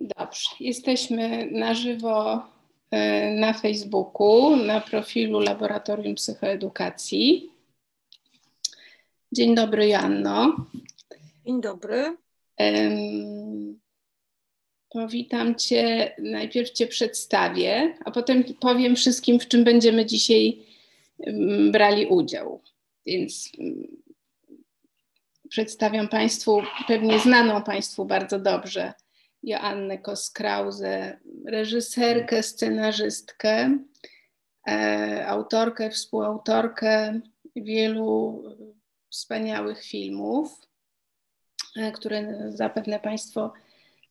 Dobrze, jesteśmy na żywo e, na Facebooku, na profilu Laboratorium Psychoedukacji. Dzień dobry, Janno. Dzień dobry. Powitam Cię, najpierw Cię przedstawię, a potem powiem wszystkim, w czym będziemy dzisiaj brali udział. Więc przedstawiam Państwu pewnie znaną Państwu bardzo dobrze Joannę Koskrause, reżyserkę, scenarzystkę, e, autorkę, współautorkę wielu wspaniałych filmów, e, które zapewne Państwo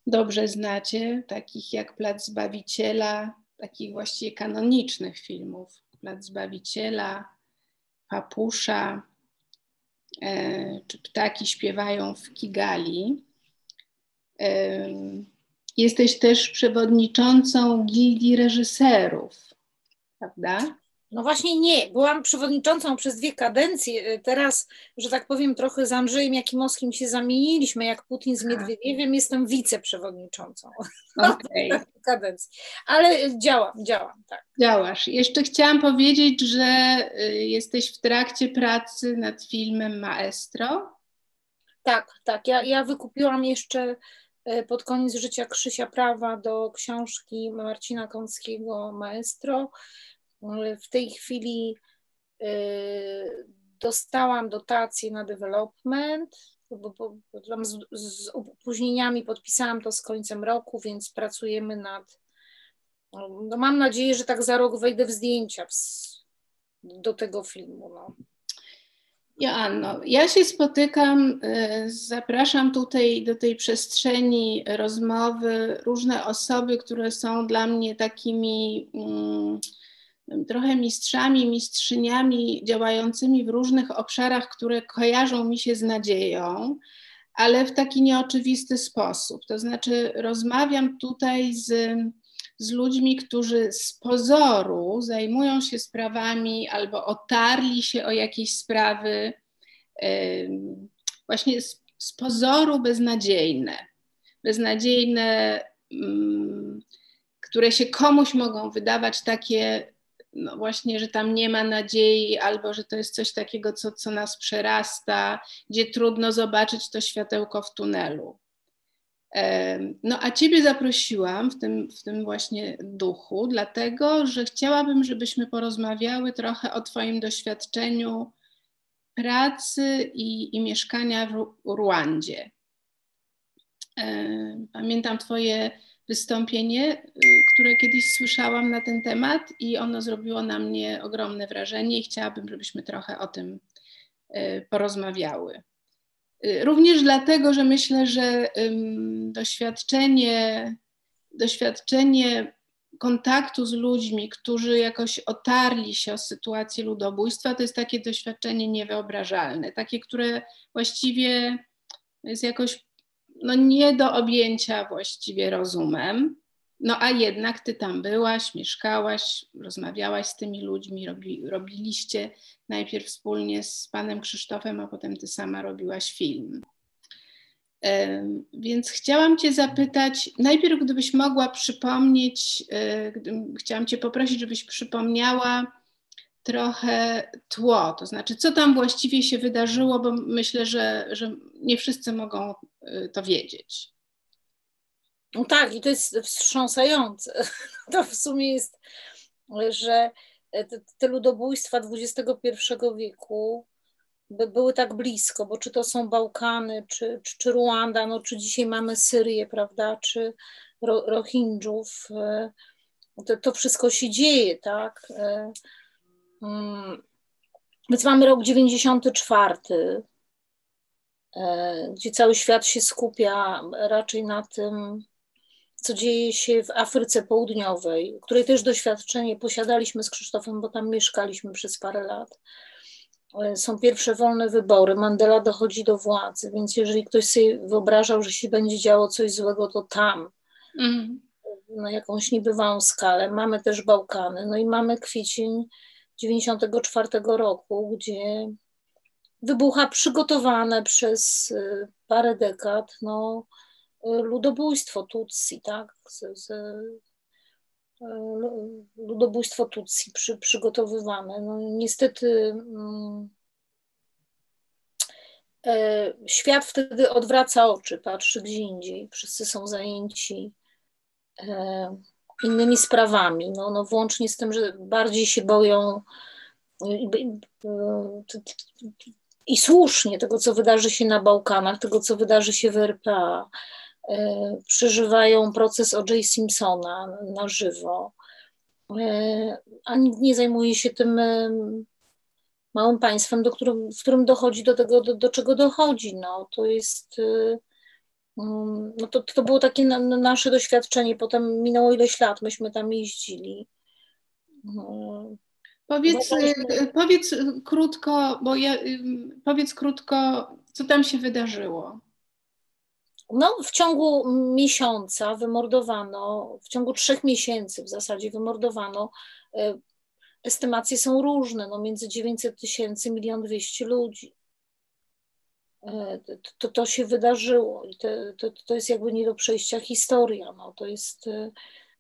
dobrze znacie, takich jak Plac Zbawiciela, takich właściwie kanonicznych filmów. Plac Zbawiciela, Papusza, e, czy Ptaki śpiewają w Kigali. Jesteś też przewodniczącą Gildii Reżyserów, prawda? No właśnie nie, byłam przewodniczącą przez dwie kadencje. Teraz, że tak powiem, trochę z Andrzejem Jakimowskim się zamieniliśmy, jak Putin z Miedwiediewem, jestem wiceprzewodniczącą. Okay. kadencji. Ale działam, działam, tak. Działasz. Jeszcze chciałam powiedzieć, że y, jesteś w trakcie pracy nad filmem Maestro. Tak, tak. Ja, ja wykupiłam jeszcze E, pod koniec życia Krzysia prawa do książki Marcina Kąckiego Maestro. E, w tej chwili e, dostałam dotację na development, bo, bo, bo z, z opóźnieniami podpisałam to z końcem roku, więc pracujemy nad. No mam nadzieję, że tak za rok wejdę w zdjęcia do tego filmu. No. Joanno, ja się spotykam, y, zapraszam tutaj do tej przestrzeni rozmowy różne osoby, które są dla mnie takimi um, trochę mistrzami, mistrzyniami działającymi w różnych obszarach, które kojarzą mi się z nadzieją, ale w taki nieoczywisty sposób. To znaczy, rozmawiam tutaj z z ludźmi, którzy z pozoru zajmują się sprawami albo otarli się o jakieś sprawy, właśnie z, z pozoru beznadziejne. Beznadziejne, mm, które się komuś mogą wydawać takie, no właśnie, że tam nie ma nadziei, albo że to jest coś takiego, co, co nas przerasta, gdzie trudno zobaczyć to światełko w tunelu. No a Ciebie zaprosiłam w tym, w tym właśnie duchu, dlatego że chciałabym, żebyśmy porozmawiały trochę o Twoim doświadczeniu pracy i, i mieszkania w Ruandzie. Pamiętam Twoje wystąpienie, y, które kiedyś słyszałam na ten temat, i ono zrobiło na mnie ogromne wrażenie, i chciałabym, żebyśmy trochę o tym y, porozmawiały. Y, również dlatego, że myślę, że doświadczenie, doświadczenie kontaktu z ludźmi, którzy jakoś otarli się o sytuację ludobójstwa, to jest takie doświadczenie niewyobrażalne, takie, które właściwie jest jakoś no, nie do objęcia właściwie rozumem. No a jednak ty tam byłaś, mieszkałaś, rozmawiałaś z tymi ludźmi, robi, robiliście najpierw wspólnie z panem Krzysztofem, a potem ty sama robiłaś film. Więc chciałam Cię zapytać, najpierw gdybyś mogła przypomnieć, e, chciałam Cię poprosić, żebyś przypomniała trochę tło, to znaczy co tam właściwie się wydarzyło, bo myślę, że, że nie wszyscy mogą e, to wiedzieć. No tak, i to jest wstrząsające. To w sumie jest, że te, ludobójstwa XXI wieku by były tak blisko, bo czy to są Bałkany, czy, czy, czy Ruanda, no, czy dzisiaj mamy Syrię, prawda, czy Ro, e, to, to wszystko się dzieje, tak. E, mm, więc mamy rok 94, e, gdzie cały świat się skupia raczej na tym, co dzieje się w Afryce Południowej, której też doświadczenie posiadaliśmy z Krzysztofem, bo tam mieszkaliśmy przez parę lat. E, są pierwsze wolne wybory, Mandela dochodzi do władzy, więc jeżeli ktoś sobie wyobrażał, że się będzie działo coś złego, to tam, mm. na jakąś niebywałą skalę. Mamy też Bałkany, no i mamy kwiecień 94 roku, gdzie wybucha przygotowane przez e, parę dekad no, ludobójstwo Tutsi, tak? Z, z, ludobójstwo Tutsi przy, przygotowywane. No, niestety mm, e, świat wtedy odwraca oczy, patrzy gdzie indziej. Wszyscy są zajęci innymi sprawami, no, no włącznie z tym, że bardziej się boją i słusznie tego, co wydarzy się na Bałkanach, tego, co wydarzy się w RPA. E, przeżywają proces O.J. Simpsona na żywo, e, a nikt nie zajmuje się tym e, małym państwem, do którym, w którym dochodzi do tego, do, do czego dochodzi. No, to jest. Mm, no to, to było takie na, nasze doświadczenie. Potem minęło ileś lat, myśmy tam jeździli. Powiedz, powiedz krótko, bo ja, powiedz krótko, co tam się wydarzyło. No, w ciągu miesiąca wymordowano, w ciągu trzech miesięcy w zasadzie wymordowano, e, estymacje są różne, no między 900 tysięcy, milion dwieście ludzi. E, to, to się wydarzyło i to, to, to jest jakby nie do przejścia historia. No, to jest e,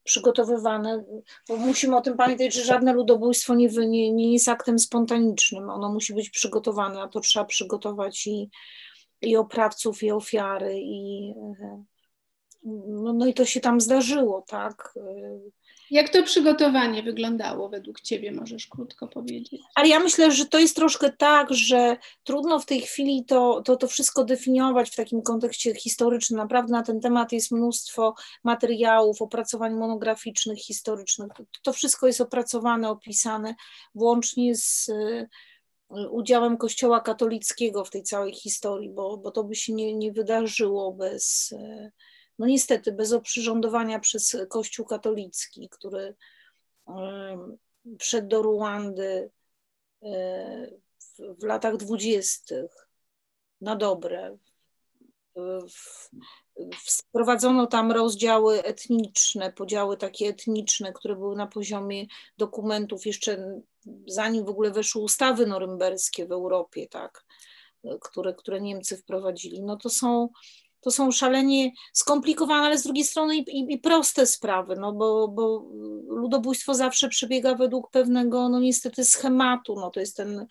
przygotowywane, bo musimy o tym pamiętać, że żadne ludobójstwo nie, nie, nie jest aktem spontanicznym. Ono musi być przygotowane, a to trzeba przygotować i i oprawców, i ofiary, i no, no i to się tam zdarzyło, tak. Jak to przygotowanie wyglądało według Ciebie, możesz krótko powiedzieć? Ale ja myślę, że to jest troszkę tak, że trudno w tej chwili to, to, to wszystko definiować w takim kontekście historycznym. Naprawdę na ten temat jest mnóstwo materiałów, opracowań monograficznych, historycznych. To, to wszystko jest opracowane, opisane, włącznie z udziałem Kościoła katolickiego w tej całej historii, bo, bo to by się nie, nie wydarzyło bez, no niestety, bez oprzyrządowania przez Kościół katolicki, który wszedł do Ruandy w, w latach dwudziestych na dobre. Wprowadzono tam rozdziały etniczne, podziały takie etniczne, które były na poziomie dokumentów jeszcze zanim w ogóle weszły ustawy norymberskie w Europie, tak, które, które Niemcy wprowadzili, no to są, to są szalenie skomplikowane, ale z drugiej strony i, i, i, proste sprawy, no bo, bo ludobójstwo zawsze przebiega według pewnego, no niestety schematu, no to jest ten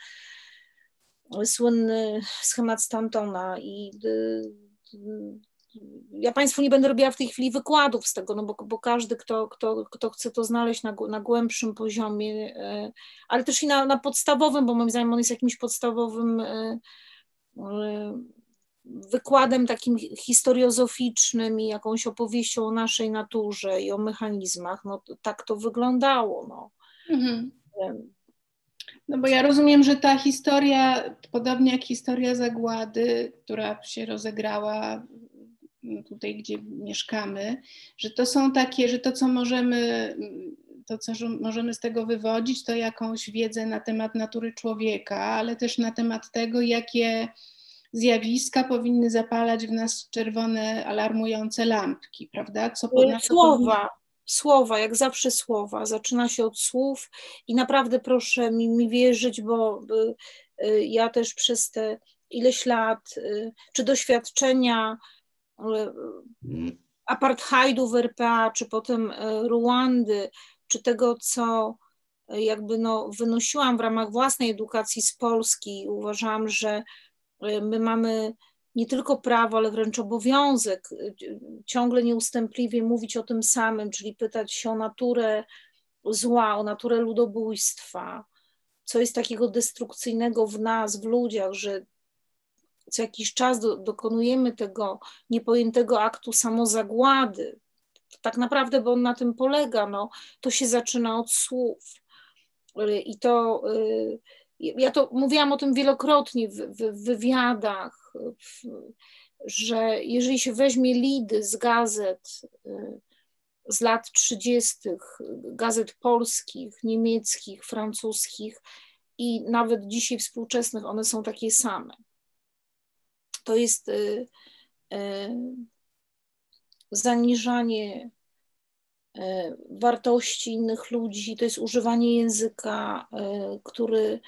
słynny schemat Stantona i y, ja Państwu nie będę robiła w tej chwili wykładów z tego, no bo, bo każdy, kto, kto, kto chce to znaleźć na, na głębszym poziomie, e, ale też i na, na podstawowym, bo moim zdaniem on jest jakimś podstawowym e, wykładem takim historiozoficznym i jakąś opowieścią o naszej naturze i o mechanizmach, no tak to wyglądało. No. Mhm. No bo ja rozumiem, że ta historia, podobnie jak historia zagłady, która się rozegrała tutaj, gdzie mieszkamy, że to są takie, że to, co możemy, to, co możemy z tego wywodzić, to jakąś wiedzę na temat natury człowieka, ale też na temat tego, jakie zjawiska powinny zapalać w nas czerwone, alarmujące lampki, prawda? Co, słowa, słowa, jak zawsze słowa. Zaczyna się od słów i naprawdę proszę mi, mi wierzyć, bo y, y, ja też przez te ileś lat, y, czy doświadczenia, apartheidu w RPA, czy potem e, Ruandy, czy tego, co e, jakby no, wynosiłam w ramach własnej edukacji z Polski, uważałam, że my mamy nie tylko prawo, ale wręcz obowiązek ciągle nieustępliwie mówić o tym samym, czyli pytać się o naturę zła, o naturę ludobójstwa, co jest takiego destrukcyjnego w nas, w ludziach, że co jakiś czas do, dokonujemy tego niepojętego aktu samozagłady, tak naprawdę, bo on na tym polega, no, to się zaczyna od słów. I to, y, ja to mówiłam o tym wielokrotnie w, w, w wywiadach, w, że jeżeli się weźmie lidy z gazet y, z lat 30., gazet polskich, niemieckich, francuskich i nawet dzisiaj współczesnych, one są takie same to jest y, y, zaniżanie y, wartości innych ludzi, to jest używanie języka, który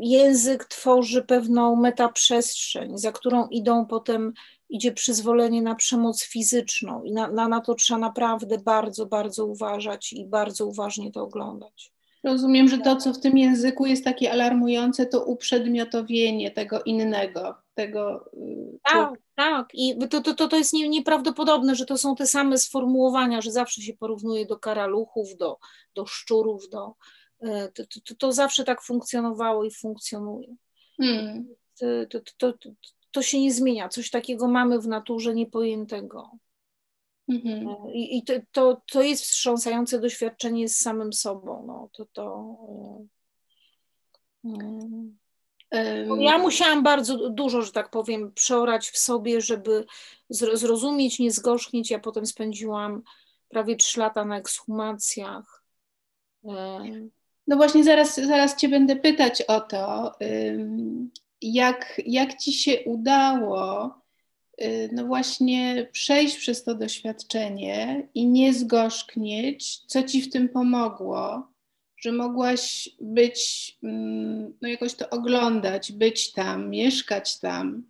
język tworzy pewną metaprzestrzeń, za którą idą potem idzie przyzwolenie na przemoc fizyczną i na, na, na to trzeba naprawdę bardzo, bardzo uważać i bardzo uważnie to oglądać. Rozumiem, że to, co w tym języku jest takie alarmujące, to uprzedmiotowienie tego innego, tego. Y, tak, tak. I to, to, to, to jest nie, nieprawdopodobne, że to są te same sformułowania, że zawsze się porównuje do karaluchów, do, do szczurów, do. Y, to, to, to zawsze tak funkcjonowało i funkcjonuje. Hmm. To, to, to, to się nie zmienia. Coś takiego mamy w naturze niepojętego. Mhm. E, I, i to, to, to jest wstrząsające doświadczenie z samym sobą. No, to, to, um, ja musiałam bardzo dużo, że tak powiem, przeorać w sobie, żeby zrozumieć, nie zgorzknieć. Ja potem spędziłam prawie trzy lata na ekshumacjach. No właśnie, zaraz, zaraz Cię będę pytać o to, jak, jak Ci się udało Y, no właśnie przejść przez to doświadczenie i nie zgorzknieć, co ci w tym pomogło, że mogłaś być, mm, no jakoś to oglądać, być tam, mieszkać tam,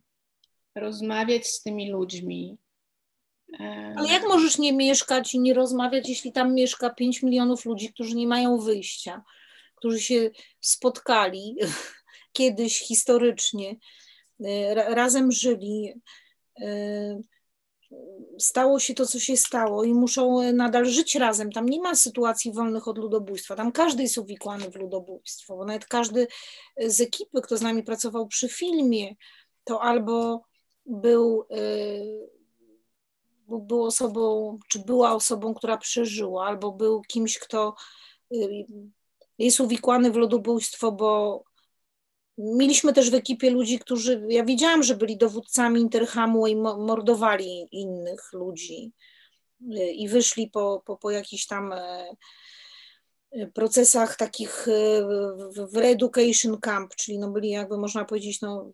rozmawiać z tymi ludźmi. Ale jak możesz nie mieszkać i nie rozmawiać, jeśli tam mieszka 5 milionów ludzi, którzy nie mają wyjścia, którzy się spotkali kiedyś historycznie, y, razem żyli, Y, stało się to, co się stało i muszą nadal żyć razem. Tam nie ma sytuacji wolnych od ludobójstwa. Tam każdy jest uwikłany w ludobójstwo, bo nawet każdy z ekipy, kto z nami pracował przy filmie, to albo był, y, był osobą, czy była osobą, która przeżyła, albo był kimś, kto jest uwikłany w ludobójstwo, bo Mieliśmy też w ekipie ludzi, którzy, ja wiedziałam, że byli dowódcami Interhamu i mordowali innych ludzi i wyszli po, po, po jakichś tam e, procesach takich e, w reeducation camp, czyli no byli jakby można powiedzieć, no,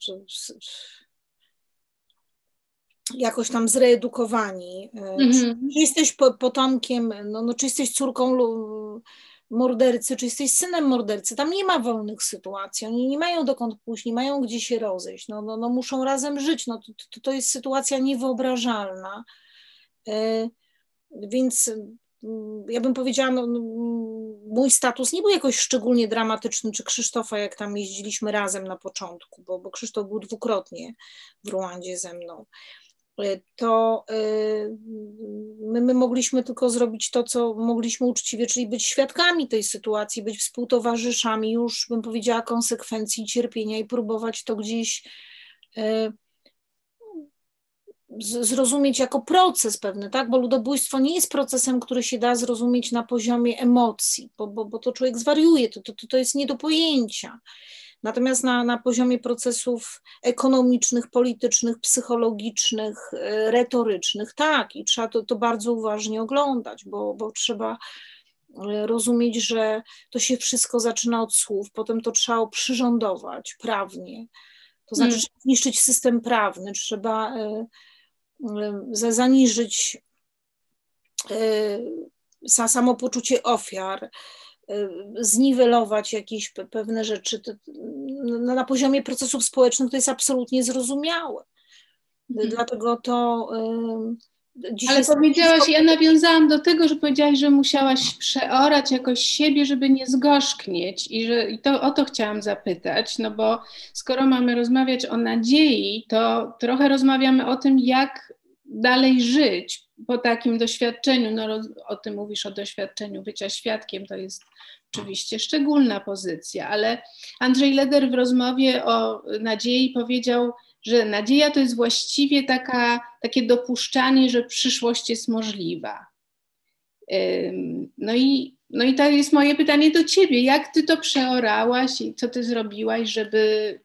jakoś tam zreedukowani. Mm -hmm. Czy jesteś potomkiem, no, no, czy jesteś córką mordercy, czy jesteś synem mordercy, tam nie ma wolnych sytuacji, oni nie mają dokąd pójść, nie mają gdzie się rozejść, no, no, no muszą razem żyć, no to, to, jest sytuacja niewyobrażalna, e, więc mm, ja bym powiedziała, no, no, mój status nie był jakoś szczególnie dramatyczny, czy Krzysztofa, jak tam jeździliśmy razem na początku, bo, bo Krzysztof był dwukrotnie w Ruandzie ze mną. Y, to y, my, my, mogliśmy tylko zrobić to, co mogliśmy uczciwie, czyli być świadkami tej sytuacji, być współtowarzyszami, już bym powiedziała, konsekwencji cierpienia i próbować to gdzieś y, zrozumieć jako proces pewny, tak? Bo ludobójstwo nie jest procesem, który się da zrozumieć na poziomie emocji, bo, bo, bo to człowiek zwariuje, to, to, to jest nie do pojęcia. Natomiast na, na poziomie procesów ekonomicznych, politycznych, psychologicznych, e, retorycznych, tak, i trzeba to, to bardzo uważnie oglądać, bo, bo trzeba e, rozumieć, że to się wszystko zaczyna od słów, potem to trzeba przyrządować prawnie. To znaczy, hmm. trzeba zniszczyć system prawny, trzeba y, y, zaniżyć y, samopoczucie ofiar, Y, zniwelować jakieś pewne rzeczy. No, na poziomie procesów społecznych to jest absolutnie zrozumiałe. Mhm. Dlatego to. Y, Ale powiedziałaś, ja nawiązałam do tego, że powiedziałaś, że musiałaś przeorać jakoś siebie, żeby nie zgorzknieć i że i to o to chciałam zapytać, no bo skoro mamy rozmawiać o nadziei, to trochę rozmawiamy o tym, jak dalej żyć po takim doświadczeniu. No, o tym mówisz, o doświadczeniu bycia świadkiem, to jest oczywiście szczególna pozycja, ale Andrzej Leder w rozmowie o nadziei powiedział, że nadzieja to jest właściwie taka, takie dopuszczanie, że przyszłość jest możliwa. No i, no i to jest moje pytanie do ciebie. Jak ty to przeorałaś i co ty zrobiłaś, żeby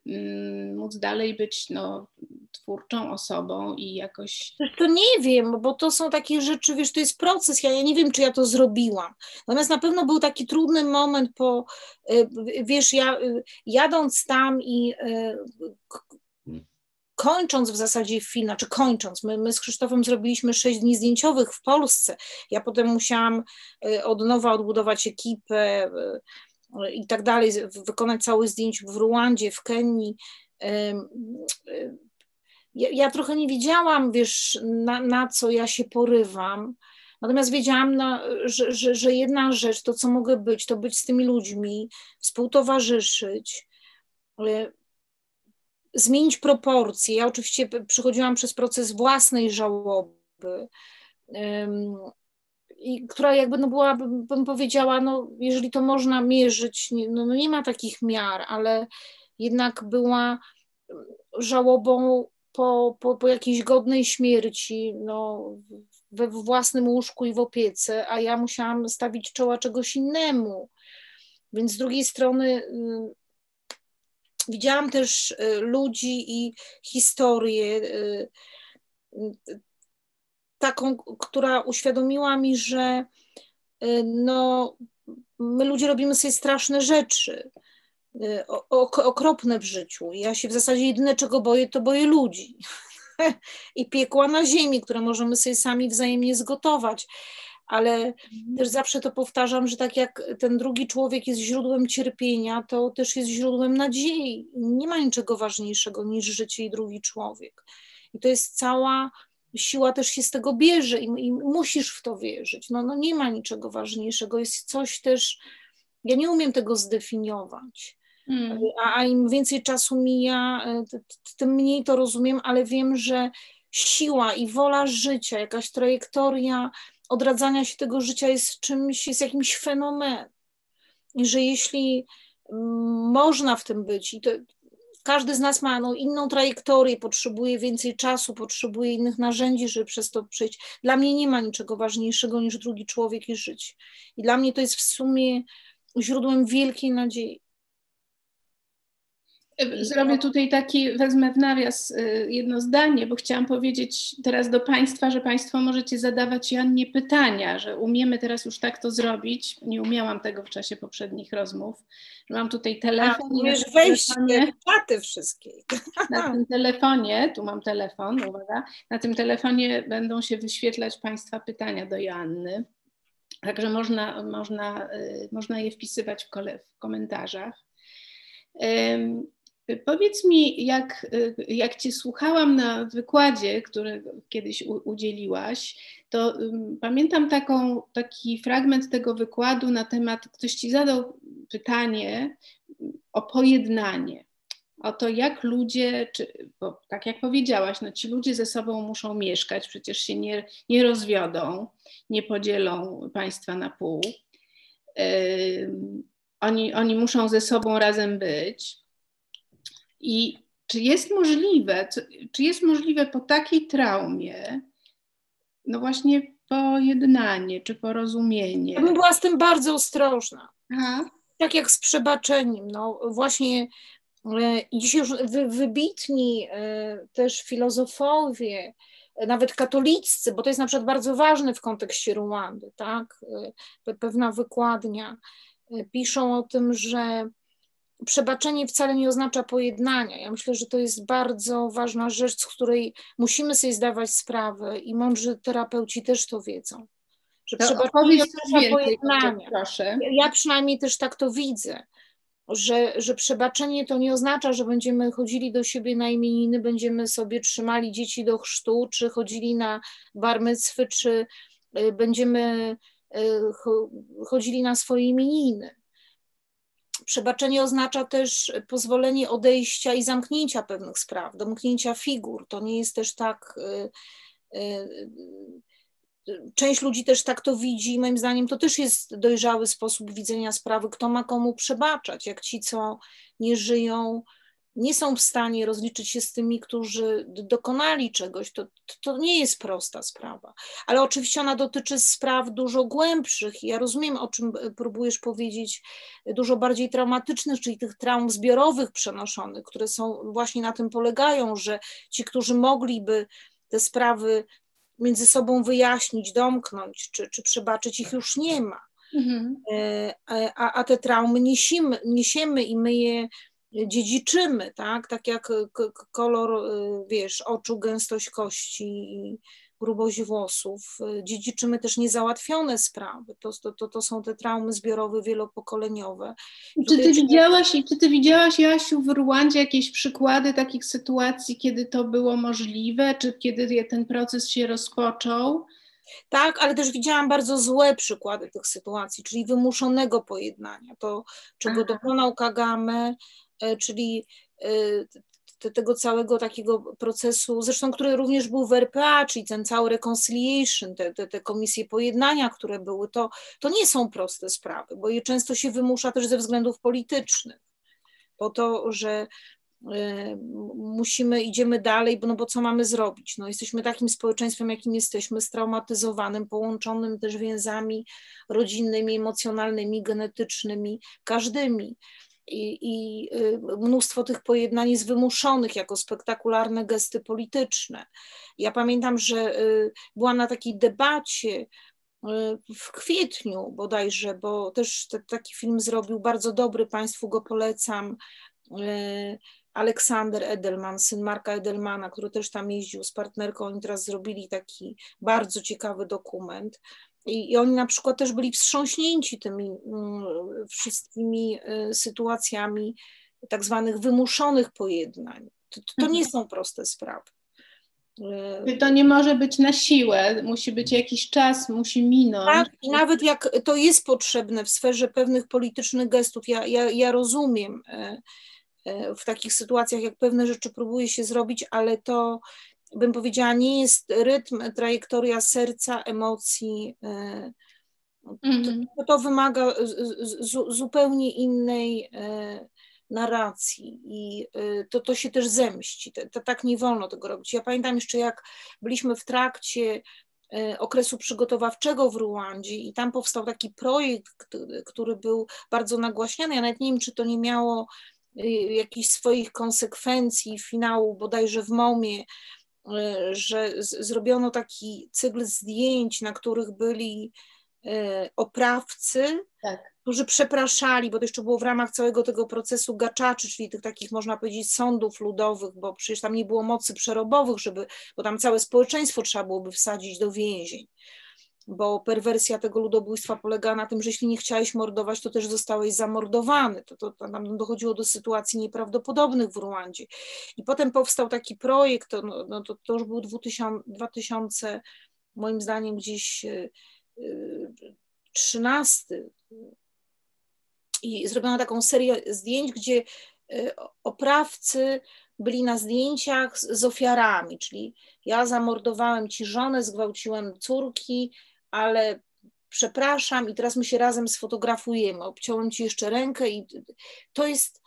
móc dalej być no, twórczą osobą i jakoś. To nie wiem, bo to są takie rzeczy, wiesz, to jest proces. Ja, ja nie wiem, czy ja to zrobiłam. Natomiast na pewno był taki trudny moment po, y, wiesz, ja y, jadąc tam i y, kończąc w zasadzie film, znaczy kończąc, my, my z Krzysztofem zrobiliśmy sześć dni zdjęciowych w Polsce. Ja potem musiałam od nowa odbudować ekipę i tak dalej, wykonać cały zdjęć w Ruandzie, w Kenii ja, ja trochę nie wiedziałam, wiesz, na, na co ja się porywam. Natomiast wiedziałam, no, że, że, że jedna rzecz, to co mogę być, to być z tymi ludźmi, współtowarzyszyć, zmienić proporcje. Ja oczywiście przechodziłam przez proces własnej żałoby, i która jakby no była, bym powiedziała, no jeżeli to można mierzyć, no, no nie ma takich miar, ale jednak była żałobą po, po, po jakiejś godnej śmierci, no, we własnym łóżku i w opiece, a ja musiałam stawić czoła czegoś innemu. Więc z drugiej strony y, widziałam też y, ludzi i historię y, taką, która uświadomiła mi, że no, my ludzie robimy sobie straszne rzeczy, okropne w życiu. Ja się w zasadzie jedyne, czego boję, to boję ludzi. i piekła na ziemi, które możemy sobie sami wzajemnie zgotować. Ale mhm. też zawsze to powtarzam, że tak jak ten drugi człowiek jest źródłem cierpienia, to też jest źródłem nadziei. Nie ma niczego ważniejszego niż życie i drugi człowiek. I to jest cała siła też się z tego bierze i, i musisz w to wierzyć. No, no nie ma niczego ważniejszego. Jest coś też, ja nie umiem tego zdefiniować. Hmm. A, a im więcej czasu mija, e, tym mniej to rozumiem, ale wiem, że siła i wola życia, jakaś trajektoria odradzania się tego życia jest czymś, jest jakimś fenomenem. I że jeśli mm, można w tym być, i to każdy z nas ma no, inną trajektorię, potrzebuje więcej czasu, potrzebuje innych narzędzi, żeby przez to przejść. Dla mnie nie ma niczego ważniejszego niż drugi człowiek i życie. I dla mnie to jest w sumie źródłem wielkiej nadziei. Zrobię tutaj taki, wezmę w nawias y, jedno zdanie, bo chciałam powiedzieć teraz do Państwa, że Państwo możecie zadawać Jannie pytania, że umiemy teraz już tak to zrobić. Nie umiałam tego w czasie poprzednich rozmów. Mam tutaj telefon. Umiesz wejść czaty wszystkie. Na tym telefonie, tu mam telefon, uwaga, na tym telefonie będą się wyświetlać Państwa pytania do Joanny. Także można, można, y, można je wpisywać w, kole, w komentarzach. Powiedz mi, jak, jak Cię słuchałam na wykładzie, który kiedyś u, udzieliłaś, to um, pamiętam taką, taki fragment tego wykładu na temat, ktoś Ci zadał pytanie o pojednanie, o to, jak ludzie, czy, bo tak jak powiedziałaś, no ci ludzie ze sobą muszą mieszkać, przecież się nie, nie rozwiodą, nie podzielą państwa na pół. Yy, oni, oni muszą ze sobą razem być. I czy jest możliwe, czy jest możliwe po takiej traumie, no właśnie pojednanie czy porozumienie? Ja bym była z tym bardzo ostrożna. Aha. Tak jak z przebaczeniem. No właśnie e, dzisiaj już wybitni e, też filozofowie, nawet katoliccy, bo to jest na przykład bardzo ważne w kontekście Ruandy, tak? E, pewna wykładnia piszą o tym, że przebaczenie wcale nie oznacza pojednania. Ja myślę, że to jest bardzo ważna rzecz, z której musimy sobie zdawać sprawę i mądrzy terapeuci też to wiedzą. Że to przebaczenie nie oznacza pojednania. Proszę. Ja przynajmniej też tak to widzę. Że, że przebaczenie to nie oznacza, że będziemy chodzili do siebie na imieniny, będziemy sobie trzymali dzieci do chrztu, czy chodzili na barmecwy, czy y, będziemy y, chodzili na swoje imieniny Przebaczenie oznacza też pozwolenie odejścia i zamknięcia pewnych spraw, domknięcia figur. To nie jest też tak. Y, y, część ludzi też tak to widzi, moim zdaniem to też jest dojrzały sposób widzenia sprawy, kto ma komu przebaczać, jak ci, co nie żyją, nie są w stanie rozliczyć się z tymi, którzy dokonali czegoś, to, to nie jest prosta sprawa. Ale oczywiście ona dotyczy spraw dużo głębszych. Ja rozumiem, o czym próbujesz powiedzieć, dużo bardziej traumatycznych, czyli tych traum zbiorowych przenoszonych, które są właśnie na tym polegają, że ci, którzy mogliby te sprawy między sobą wyjaśnić, domknąć czy, czy przebaczyć, ich już nie ma. Mhm. E, a, a te traumy niesiemy, niesiemy i my je dziedziczymy, tak? Tak jak kolor, y, wiesz, oczu, gęstość kości i grubość włosów. Dziedziczymy też niezałatwione sprawy. To, to, to są te traumy zbiorowe, wielopokoleniowe. Czy ty, widziałaś, czy ty widziałaś, Jasiu, w Rwandzie jakieś przykłady takich sytuacji, kiedy to było możliwe, czy kiedy ten proces się rozpoczął? Tak, ale też widziałam bardzo złe przykłady tych sytuacji, czyli wymuszonego pojednania. To, czego Aha. dokonał Kagame, e, czyli e, tego całego takiego procesu, zresztą który również był w RPA, czyli ten cały reconciliation, te, te, te komisje pojednania, które były, to, to nie są proste sprawy, bo je często się wymusza też ze względów politycznych. Po to, że y, musimy, idziemy dalej, bo, no bo co mamy zrobić? No, jesteśmy takim społeczeństwem, jakim jesteśmy, straumatyzowanym, połączonym też więzami rodzinnymi, emocjonalnymi, genetycznymi, każdymi i, i y, mnóstwo tych pojednań jest wymuszonych jako spektakularne gesty polityczne. Ja pamiętam, że y, byłam na takiej debacie y, w kwietniu bodajże, bo też te, taki film zrobił bardzo dobry, Państwu go polecam. Aleksander Edelman, syn Marka Edelmana, który też tam jeździł z partnerką, oni teraz zrobili taki bardzo ciekawy dokument. I, I, oni na przykład też byli wstrząśnięci tymi mm, wszystkimi y, sytuacjami tak zwanych wymuszonych pojednań. To, to nie mhm. są proste sprawy. Y, to nie może być na siłę, musi być jakiś czas, musi minąć. Tak, i nawet jak to jest potrzebne w sferze pewnych politycznych gestów, ja, ja, ja rozumiem y, w takich sytuacjach, jak pewne rzeczy próbuje się zrobić, ale to bym powiedziała, nie jest rytm, trajektoria serca, emocji. E, mhm. To, to wymaga zupełnie innej e, narracji i e, to, to się też zemści. To, to, tak nie wolno tego robić. Ja pamiętam jeszcze, jak byliśmy w trakcie okresu przygotowawczego w Ruandzie i tam powstał taki projekt, który, był bardzo nagłaśniany. Ja nawet nie wiem, czy to nie miało jakichś swoich konsekwencji, finału bodajże w Momie, że zrobiono taki cykl zdjęć, na których byli e, oprawcy, tak. którzy przepraszali, bo to jeszcze było w ramach całego tego procesu gaczaczy, czyli tych takich, można powiedzieć, sądów ludowych, bo przecież tam nie było mocy przerobowych, żeby, bo tam całe społeczeństwo trzeba byłoby wsadzić do więzień bo perwersja tego ludobójstwa polega na tym, że jeśli nie chciałeś mordować, to też zostałeś zamordowany. To, to, to nam dochodziło do sytuacji nieprawdopodobnych w Ruandzie. I potem powstał taki projekt, to, no, no to, to już był 2000, 2000, moim zdaniem gdzieś 13. E, e, I zrobiono taką serię zdjęć, gdzie e, oprawcy byli na zdjęciach z, z ofiarami, czyli ja zamordowałem ci żonę, zgwałciłem córki, ale przepraszam i teraz my się razem sfotografujemy, obciąłem ci jeszcze rękę i to jest,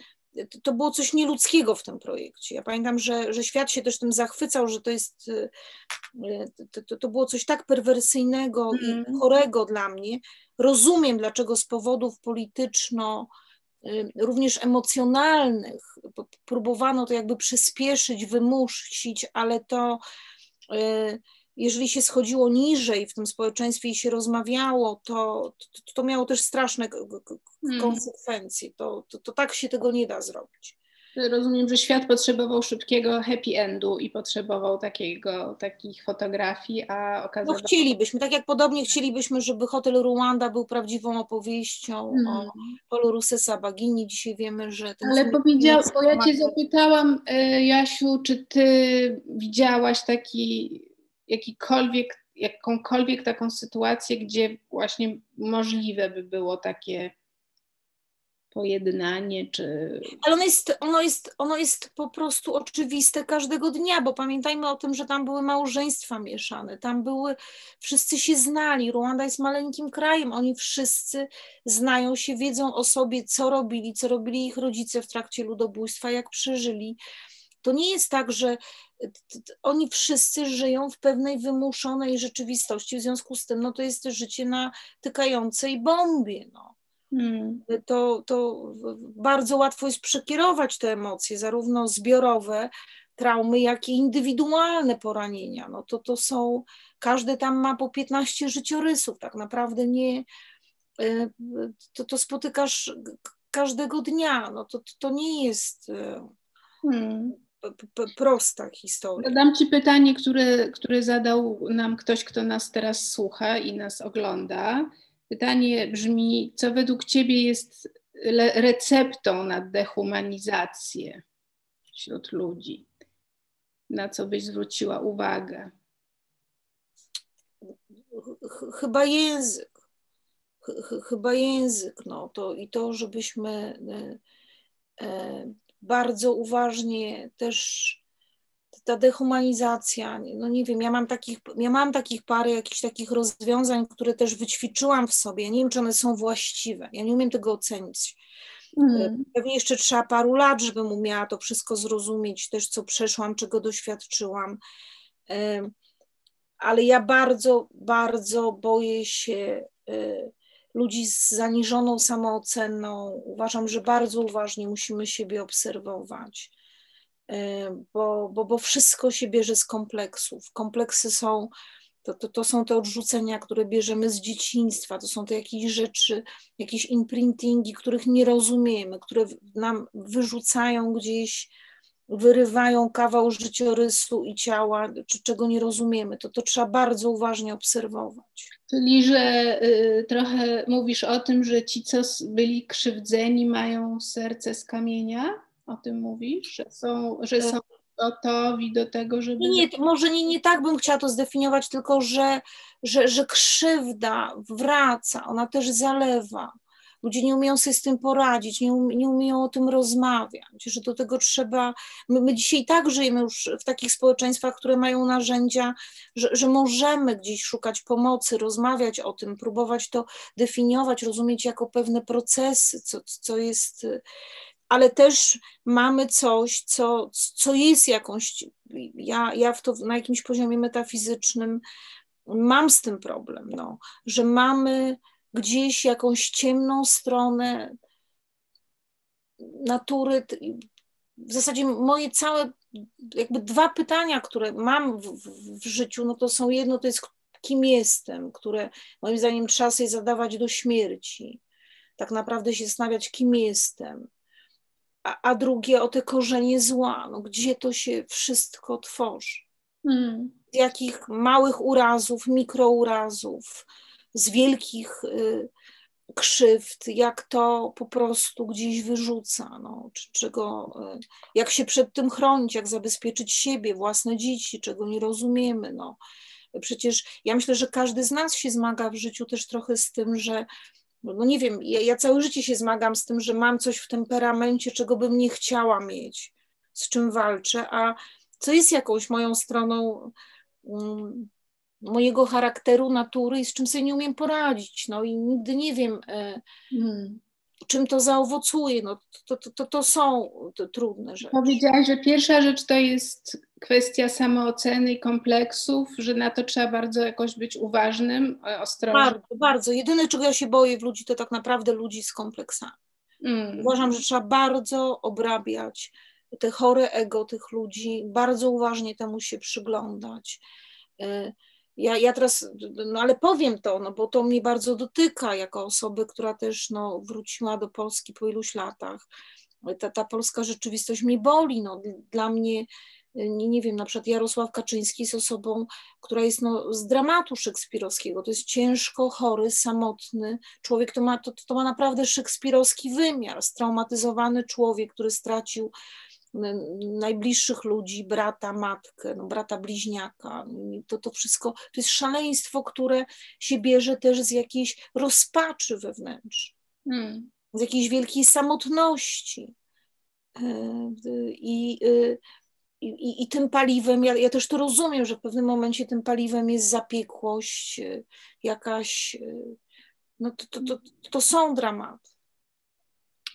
to było coś nieludzkiego w tym projekcie. Ja pamiętam, że, że świat się też tym zachwycał, że to jest, to, to, to było coś tak perwersyjnego mm. i mhm. chorego dla mnie. Rozumiem, dlaczego z powodów polityczno, również emocjonalnych próbowano to jakby przyspieszyć, wymusić, ale to y, jeżeli się schodziło niżej w tym społeczeństwie i się rozmawiało, to, to, to miało też straszne hmm. konsekwencje. To, to, to tak się tego nie da zrobić. Rozumiem, że świat potrzebował szybkiego happy endu i potrzebował takiego, takich fotografii, a okazało No chcielibyśmy, tak jak podobnie chcielibyśmy, żeby hotel Ruanda był prawdziwą opowieścią hmm. o Polu Rusesa Bagini. Dzisiaj wiemy, że ten Ale powiedział, bo ja Cię zapytałam, e, Jasiu, czy Ty widziałaś taki jakikolwiek, jakąkolwiek taką sytuację, gdzie właśnie możliwe by było takie pojednanie, czy... Ale ono jest, ono, jest, ono jest po prostu oczywiste każdego dnia, bo pamiętajmy o tym, że tam były małżeństwa mieszane, tam były, wszyscy się znali, Ruanda jest maleńkim krajem, oni wszyscy znają się, wiedzą o sobie, co robili, co robili ich rodzice w trakcie ludobójstwa, jak przeżyli. To nie jest tak, że oni wszyscy żyją w pewnej wymuszonej rzeczywistości, w związku z tym no, to jest życie na tykającej bombie. No. Hmm. To, to bardzo łatwo jest przekierować te emocje, zarówno zbiorowe, traumy, jak i indywidualne poranienia. No to, to są, każdy tam ma po 15 życiorysów, tak naprawdę nie, e, to, to spotykasz każdego dnia, no to, to nie jest... E, hmm prosta historia. Zadam Ci pytanie, które, które zadał nam ktoś, kto nas teraz słucha i nas ogląda. Pytanie brzmi, co według Ciebie jest receptą na dehumanizację wśród ludzi? Na co byś zwróciła uwagę? Chyba język. Chyba język, no to i to, żebyśmy e, bardzo uważnie też ta dehumanizacja, no nie wiem, ja mam takich, ja mam takich parę jakichś takich rozwiązań, które też wyćwiczyłam w sobie. Ja nie wiem, czy one są właściwe. Ja nie umiem tego ocenić. Mm. Pewnie jeszcze trzeba paru lat, żebym umiała to wszystko zrozumieć, też co przeszłam, czego doświadczyłam. Ale ja bardzo, bardzo boję się e, ludzi z zaniżoną samooceną. Uważam, że bardzo uważnie musimy siebie obserwować, e, bo, bo, bo wszystko się bierze z kompleksów. Kompleksy są. To, to, to są te odrzucenia, które bierzemy z dzieciństwa, to są te jakieś rzeczy, jakieś imprintingi, których nie rozumiemy, które nam wyrzucają gdzieś wyrywają kawał życiorysu i ciała, czy czego nie rozumiemy, to to trzeba bardzo uważnie obserwować. Czyli, że y, trochę mówisz o tym, że ci, co byli krzywdzeni, mają serce z kamienia? O tym mówisz? Że są, że są gotowi do tego, żeby. Nie, nie może nie, nie tak bym chciała to zdefiniować, tylko że, że, że krzywda wraca, ona też zalewa ludzie nie umieją sobie z tym poradzić, nie, um, nie umieją o tym rozmawiać, że do tego trzeba. My, my dzisiaj tak żyjemy już w takich społeczeństwach, które mają narzędzia, że, że możemy gdzieś szukać pomocy, rozmawiać o tym, próbować to definiować, rozumieć jako pewne procesy, co, co jest ale też mamy coś, co, co jest jakąś. Ja, ja w to na jakimś poziomie metafizycznym mam z tym problem, no, że mamy gdzieś jakąś ciemną stronę natury. W zasadzie moje całe, jakby dwa pytania, które mam w, w, w życiu, no to są jedno, to jest kim jestem, które moim zdaniem trzeba sobie zadawać do śmierci. Tak naprawdę się zastanawiać, kim jestem. A, a drugie o te korzenie zła, no gdzie to się wszystko tworzy. Hmm. Z jakich małych urazów, mikrourazów, z wielkich y, krzywd, jak to po prostu gdzieś wyrzuca, no, czego, y, jak się przed tym chronić, jak zabezpieczyć siebie, własne dzieci, czego nie rozumiemy. No. Przecież ja myślę, że każdy z nas się zmaga w życiu też trochę z tym, że no nie wiem, ja, ja całe życie się zmagam z tym, że mam coś w temperamencie, czego bym nie chciała mieć, z czym walczę, a co jest jakąś moją stroną um, mojego charakteru, natury i z czym sobie nie umiem poradzić. No i nigdy nie wiem, hmm. czym to zaowocuje. No, to, to, to, to są trudne rzeczy. Powiedziałaś, że pierwsza rzecz to jest kwestia samooceny i kompleksów, że na to trzeba bardzo jakoś być uważnym, e, ostrożnym. Bardzo, bardzo. Jedyne, czego ja się boję w ludzi, to tak naprawdę ludzi z kompleksami. Hmm. Uważam, że trzeba bardzo obrabiać te chore ego tych ludzi, bardzo uważnie temu się przyglądać. E, ja, ja teraz, no ale powiem to, no bo to mnie bardzo dotyka jako osoby, która też no, wróciła do Polski po iluś latach. Ta, ta polska rzeczywistość mnie boli. No, dla mnie, nie, nie wiem, na przykład Jarosław Kaczyński jest osobą, która jest no, z dramatu szekspirowskiego. To jest ciężko chory, samotny człowiek, to ma, to, to ma naprawdę szekspirowski wymiar. Straumatyzowany człowiek, który stracił najbliższych ludzi, brata, matkę, no, brata bliźniaka. To, to wszystko to jest szaleństwo, które się bierze też z jakiejś rozpaczy wewnętrznej, hmm. z jakiejś wielkiej samotności. E, I, e, i, i tym paliwem, ja, ja też to rozumiem, że w pewnym momencie tym paliwem jest zapiekłość, e, jakaś. No to, to, to, to są dramaty.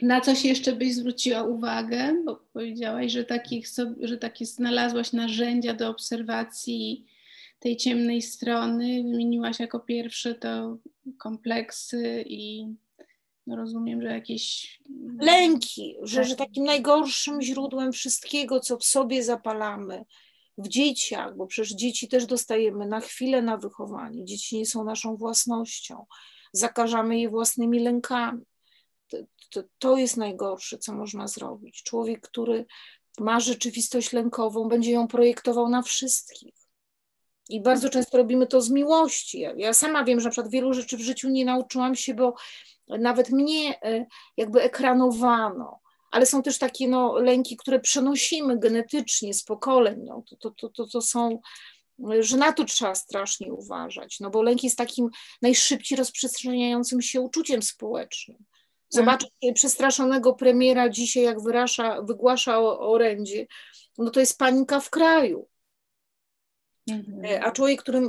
Na coś jeszcze byś zwróciła uwagę, bo powiedziałaś, że, takich, że takie znalazłaś narzędzia do obserwacji tej ciemnej strony. Wymieniłaś jako pierwsze to kompleksy i no rozumiem, że jakieś. Lęki, że, że takim najgorszym źródłem wszystkiego, co w sobie zapalamy, w dzieciach, bo przecież dzieci też dostajemy na chwilę na wychowanie. Dzieci nie są naszą własnością. Zakażamy je własnymi lękami to, to jest najgorsze, co można zrobić. Człowiek, który ma rzeczywistość lękową, będzie ją projektował na wszystkich. I bardzo często robimy to z miłości. Ja sama wiem, że na przykład wielu rzeczy w życiu nie nauczyłam się, bo nawet mnie e, jakby ekranowano. Ale są też takie no, lęki, które przenosimy genetycznie z pokoleń. No, to, to, to, to są, że na to trzeba strasznie uważać, no bo lęk jest takim najszybciej rozprzestrzeniającym się uczuciem społecznym. Zobaczyć mhm. przestraszonego premiera dzisiaj, jak wyrasza, wygłasza o orędzie, no to jest panika w kraju. Mhm. A człowiek, który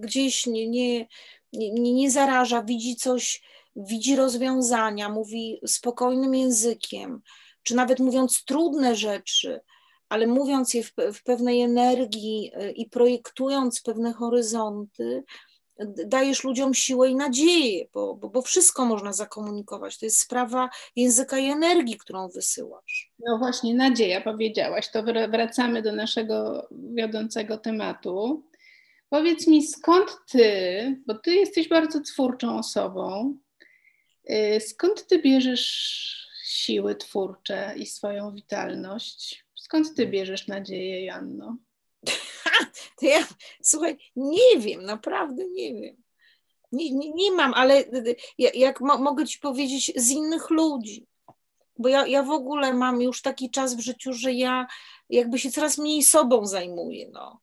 gdzieś nie, nie, nie, nie zaraża, widzi coś, widzi rozwiązania, mówi spokojnym językiem, czy nawet mówiąc trudne rzeczy, ale mówiąc je w, w pewnej energii y, i projektując pewne horyzonty, dajesz ludziom siłę i nadzieję, bo, bo, bo, wszystko można zakomunikować. To jest sprawa języka i energii, którą wysyłasz. No właśnie, nadzieja powiedziałaś. To wracamy do naszego wiodącego tematu. Powiedz mi, skąd ty, bo ty jesteś bardzo twórczą osobą, y, skąd ty bierzesz siły twórcze i swoją witalność? Skąd ty bierzesz nadzieję, Janno? To ja, słuchaj, nie wiem, naprawdę nie wiem. Nie, nie, nie mam, ale jak mo, mogę ci powiedzieć z innych ludzi, bo ja, ja w ogóle mam już taki czas w życiu, że ja jakby się coraz mniej sobą zajmuję, no.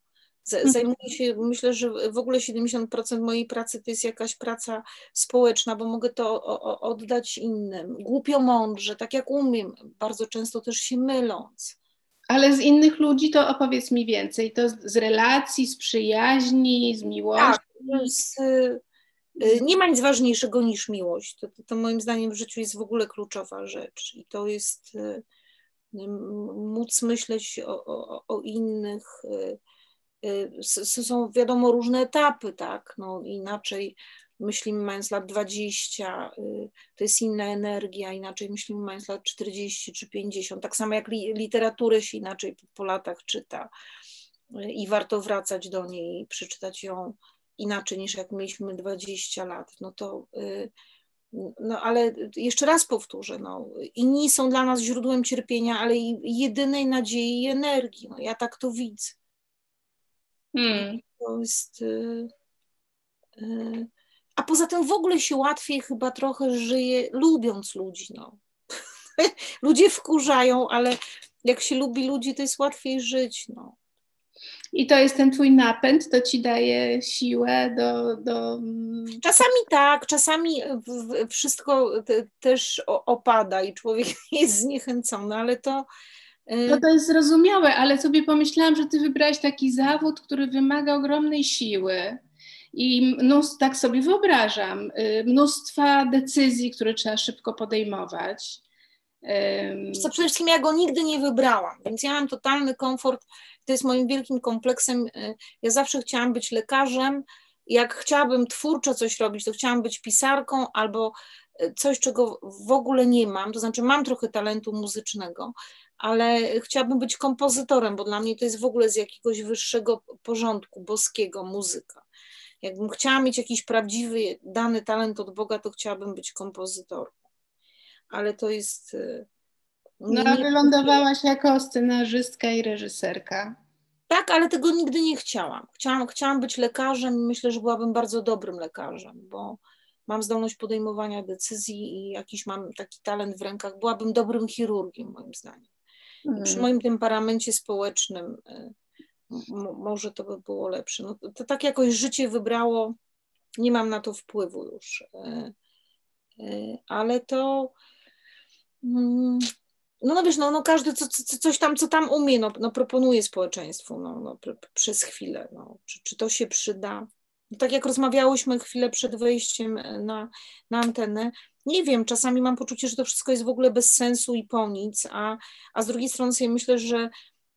Mhm. Zajmuję się, myślę, że w ogóle 70% mojej pracy to jest jakaś praca społeczna, bo mogę to oddać innym. Głupio mądrze, tak jak umiem, bardzo często też się myląc. Ale z innych ludzi to opowiedz mi więcej. To z relacji, z przyjaźni, z miłości? Tak, z, y, y, nie ma nic ważniejszego niż miłość. To, to, to, moim zdaniem w życiu jest w ogóle kluczowa rzecz. I to jest y, móc myśleć o, o, o innych. Są wiadomo różne etapy, tak? No, inaczej myślimy mając lat 20, y, to jest inna energia, inaczej myślimy mając lat 40 czy 50, tak samo jak literaturę się inaczej po latach czyta y, i warto wracać do niej i przeczytać ją inaczej niż jak mieliśmy 20 lat, no to y, no ale jeszcze raz powtórzę, no, inni są dla nas źródłem cierpienia, ale i jedynej nadziei i energii. No, ja tak to widzę. Hmm. To jest. Y, y, a poza tym w ogóle się łatwiej chyba trochę żyje, lubiąc ludzi. No. Ludzie wkurzają, ale jak się lubi ludzi, to jest łatwiej żyć. No. I to jest ten twój napęd, to ci daje siłę do. do... Czasami tak, czasami wszystko te, też opada i człowiek jest zniechęcony, ale to. Y, no to jest zrozumiałe, ale sobie pomyślałam, że ty wybrałeś taki zawód, który wymaga ogromnej siły i mnóstwo, tak sobie wyobrażam, y, mnóstwa decyzji, które trzeba szybko podejmować. Co przede wszystkim ja go nigdy nie wybrałam, więc ja mam totalny komfort. To jest moim wielkim kompleksem. Y, ja zawsze chciałam być lekarzem. Jak chciałabym twórczo coś robić, to chciałam być pisarką albo y, coś, czego w ogóle nie mam. To znaczy, mam trochę talentu muzycznego, ale chciałabym być kompozytorem, bo dla mnie to jest w ogóle z jakiegoś wyższego porządku boskiego muzyka. Jakbym chciała mieć jakiś prawdziwy, dany talent od Boga, to chciałabym być kompozytorką. Ale to jest. Y, no, a wylądowałaś jako scenarzystka i reżyserka. Tak, ale tego nigdy nie chciałam. chciałam. Chciałam być lekarzem i myślę, że byłabym bardzo dobrym lekarzem, bo mam zdolność podejmowania decyzji i jakiś mam taki talent w rękach. Byłabym dobrym chirurgiem, moim zdaniem. Hmm. Przy moim temperamencie społecznym y, może to by było lepsze. No, to tak jakoś życie wybrało, nie mam na to wpływu już, e, e, ale to mm, no, no wiesz, no, no każdy co, co, coś tam, co tam umie, no, no proponuje społeczeństwu no, no, przez chwilę, no, czy, czy to się przyda. No, tak jak rozmawiałyśmy chwilę przed wejściem na, na antenę, nie wiem, czasami mam poczucie, że to wszystko jest w ogóle bez sensu i po nic, a, a z drugiej strony sobie myślę, że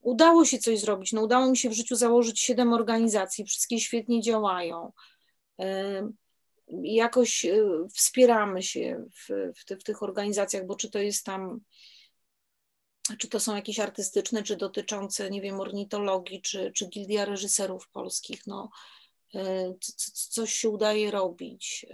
udało się coś zrobić. No, udało mi się w życiu założyć siedem organizacji, wszystkie świetnie działają. Jakoś e, wspieramy się w, w, w tych organizacjach, bo czy to jest tam czy to są jakieś artystyczne, czy dotyczące, nie wiem, ornitologii, czy, czy gildia reżyserów polskich, no, e, coś się udaje robić.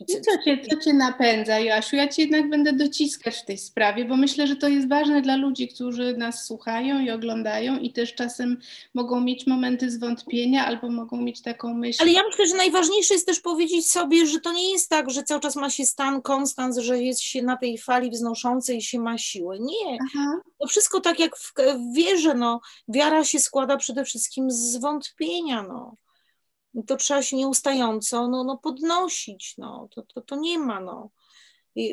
I co, cię, co cię napędza, Joasiu? Ja cię jednak będę dociskać w tej sprawie, bo myślę, że to jest ważne dla ludzi, którzy nas słuchają i oglądają i też czasem mogą mieć momenty zwątpienia albo mogą mieć taką myśl. Ale ja myślę, że najważniejsze jest też powiedzieć sobie, że to nie jest tak, że cały czas ma się stan konstans, że jest się na tej fali wznoszącej i się ma siłę. Nie. Aha. To wszystko tak jak w, w wierze, no. Wiara się składa przede wszystkim z zwątpienia, no to trzeba się nieustająco no, no podnosić, no, to, to, to nie ma, no.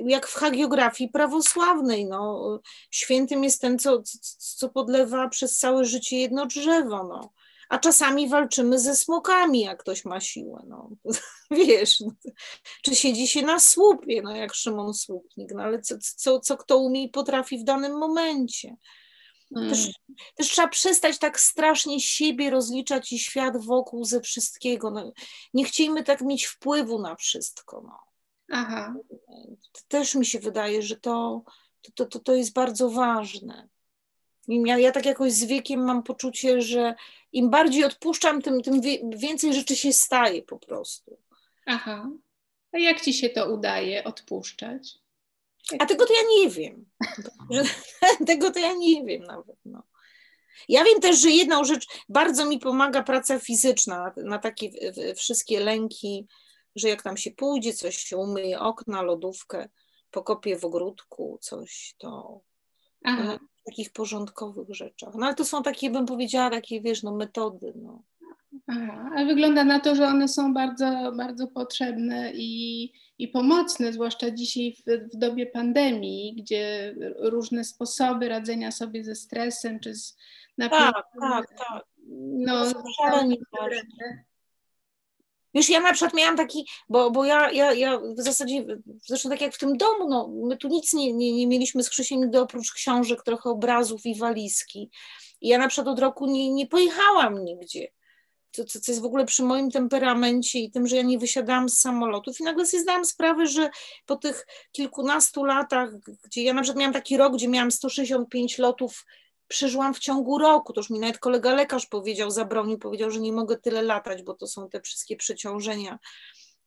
Jak w hagiografii prawosławnej, no, świętym jest ten, co, co podlewa przez całe życie jedno drzewo, no. A czasami walczymy ze smokami, jak ktoś ma siłę, no. Wiesz, no. czy siedzi się na słupie, no, jak Szymon Słupnik, no, ale co, co, co kto umie i potrafi w danym momencie. Też, mm. też, trzeba przestać tak strasznie siebie rozliczać i świat wokół ze wszystkiego. No, nie chcielibyśmy tak mieć wpływu na wszystko. No. Aha. Też mi się wydaje, że to, to, to, to jest bardzo ważne. Ja, ja tak jakoś z wiekiem mam poczucie, że im bardziej odpuszczam, tym, tym więcej rzeczy się staje po prostu. Aha. A jak ci się to udaje odpuszczać? A tego to ja nie wiem. tego to ja nie wiem nawet. No. Ja wiem też, że jedną rzecz bardzo mi pomaga praca fizyczna na, takie wszystkie lęki, że jak tam się pójdzie, coś się umyje, okna, lodówkę, pokopie w ogródku, coś, to Aha. w takich porządkowych rzeczach. No ale to są takie, bym powiedziała, takie, wiesz, no metody, no. Aha, ale wygląda na to, że one są bardzo, bardzo potrzebne i, i pomocne, zwłaszcza dzisiaj w, w dobie pandemii, gdzie różne sposoby radzenia sobie ze stresem czy z napięciem. Tak, tak, tak. No, szalenie ważne. Wiesz, ja na przykład miałam taki, bo, bo ja, ja, ja w zasadzie, zresztą tak jak w tym domu, no, my tu nic nie, nie, nie mieliśmy z Krzysiem nigdy oprócz książek, trochę obrazów i walizki. I ja na przykład od roku nie, nie pojechałam nigdzie co, co jest w ogóle przy moim temperamencie i tym, że ja nie wysiadałam z samolotów i nagle sobie zdałam sprawę, że po tych kilkunastu latach, gdzie ja na przykład miałam taki rok, gdzie miałam 165 lotów, przeżyłam w ciągu roku, to już mi nawet kolega lekarz powiedział, zabronił, powiedział, że nie mogę tyle latać, bo to są te wszystkie przeciążenia,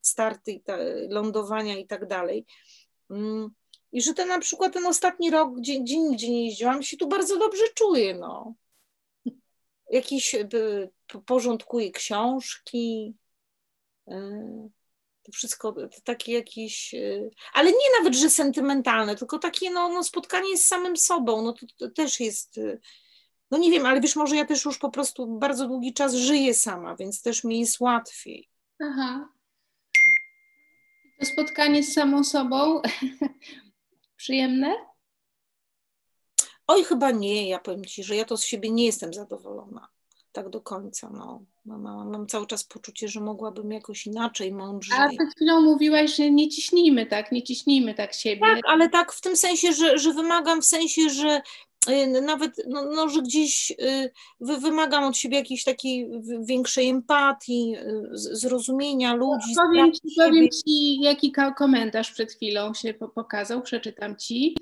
starty, i ta, lądowania i tak dalej. Mm, I że ten na przykład ten ostatni rok, gdzie, gdzie nigdzie nie jeździłam, się tu bardzo dobrze czuję, no jakiś y, porządkuje książki. Y, to wszystko to takie jakieś, y, ale nie nawet, że sentymentalne, tylko takie no, no spotkanie z samym sobą, no to, to, też jest, no nie wiem, ale wiesz, może ja też już po prostu bardzo długi czas żyję sama, więc też mi jest łatwiej. Aha. To spotkanie z samą sobą przyjemne? Oj, chyba nie, ja powiem Ci, że ja to z siebie nie jestem zadowolona tak do końca. No. Mam, mam cały czas poczucie, że mogłabym jakoś inaczej, mądrzej. A przed chwilą mówiłaś, że nie ciśnijmy tak, nie ciśnijmy tak siebie. Tak, ale tak w tym sensie, że, że wymagam, w sensie, że y, nawet, no, no, że gdzieś y, wymagam od siebie jakiejś takiej większej empatii, y, zrozumienia ludzi. Powiem ci, powiem ci, jaki komentarz przed chwilą się pokazał, przeczytam ci.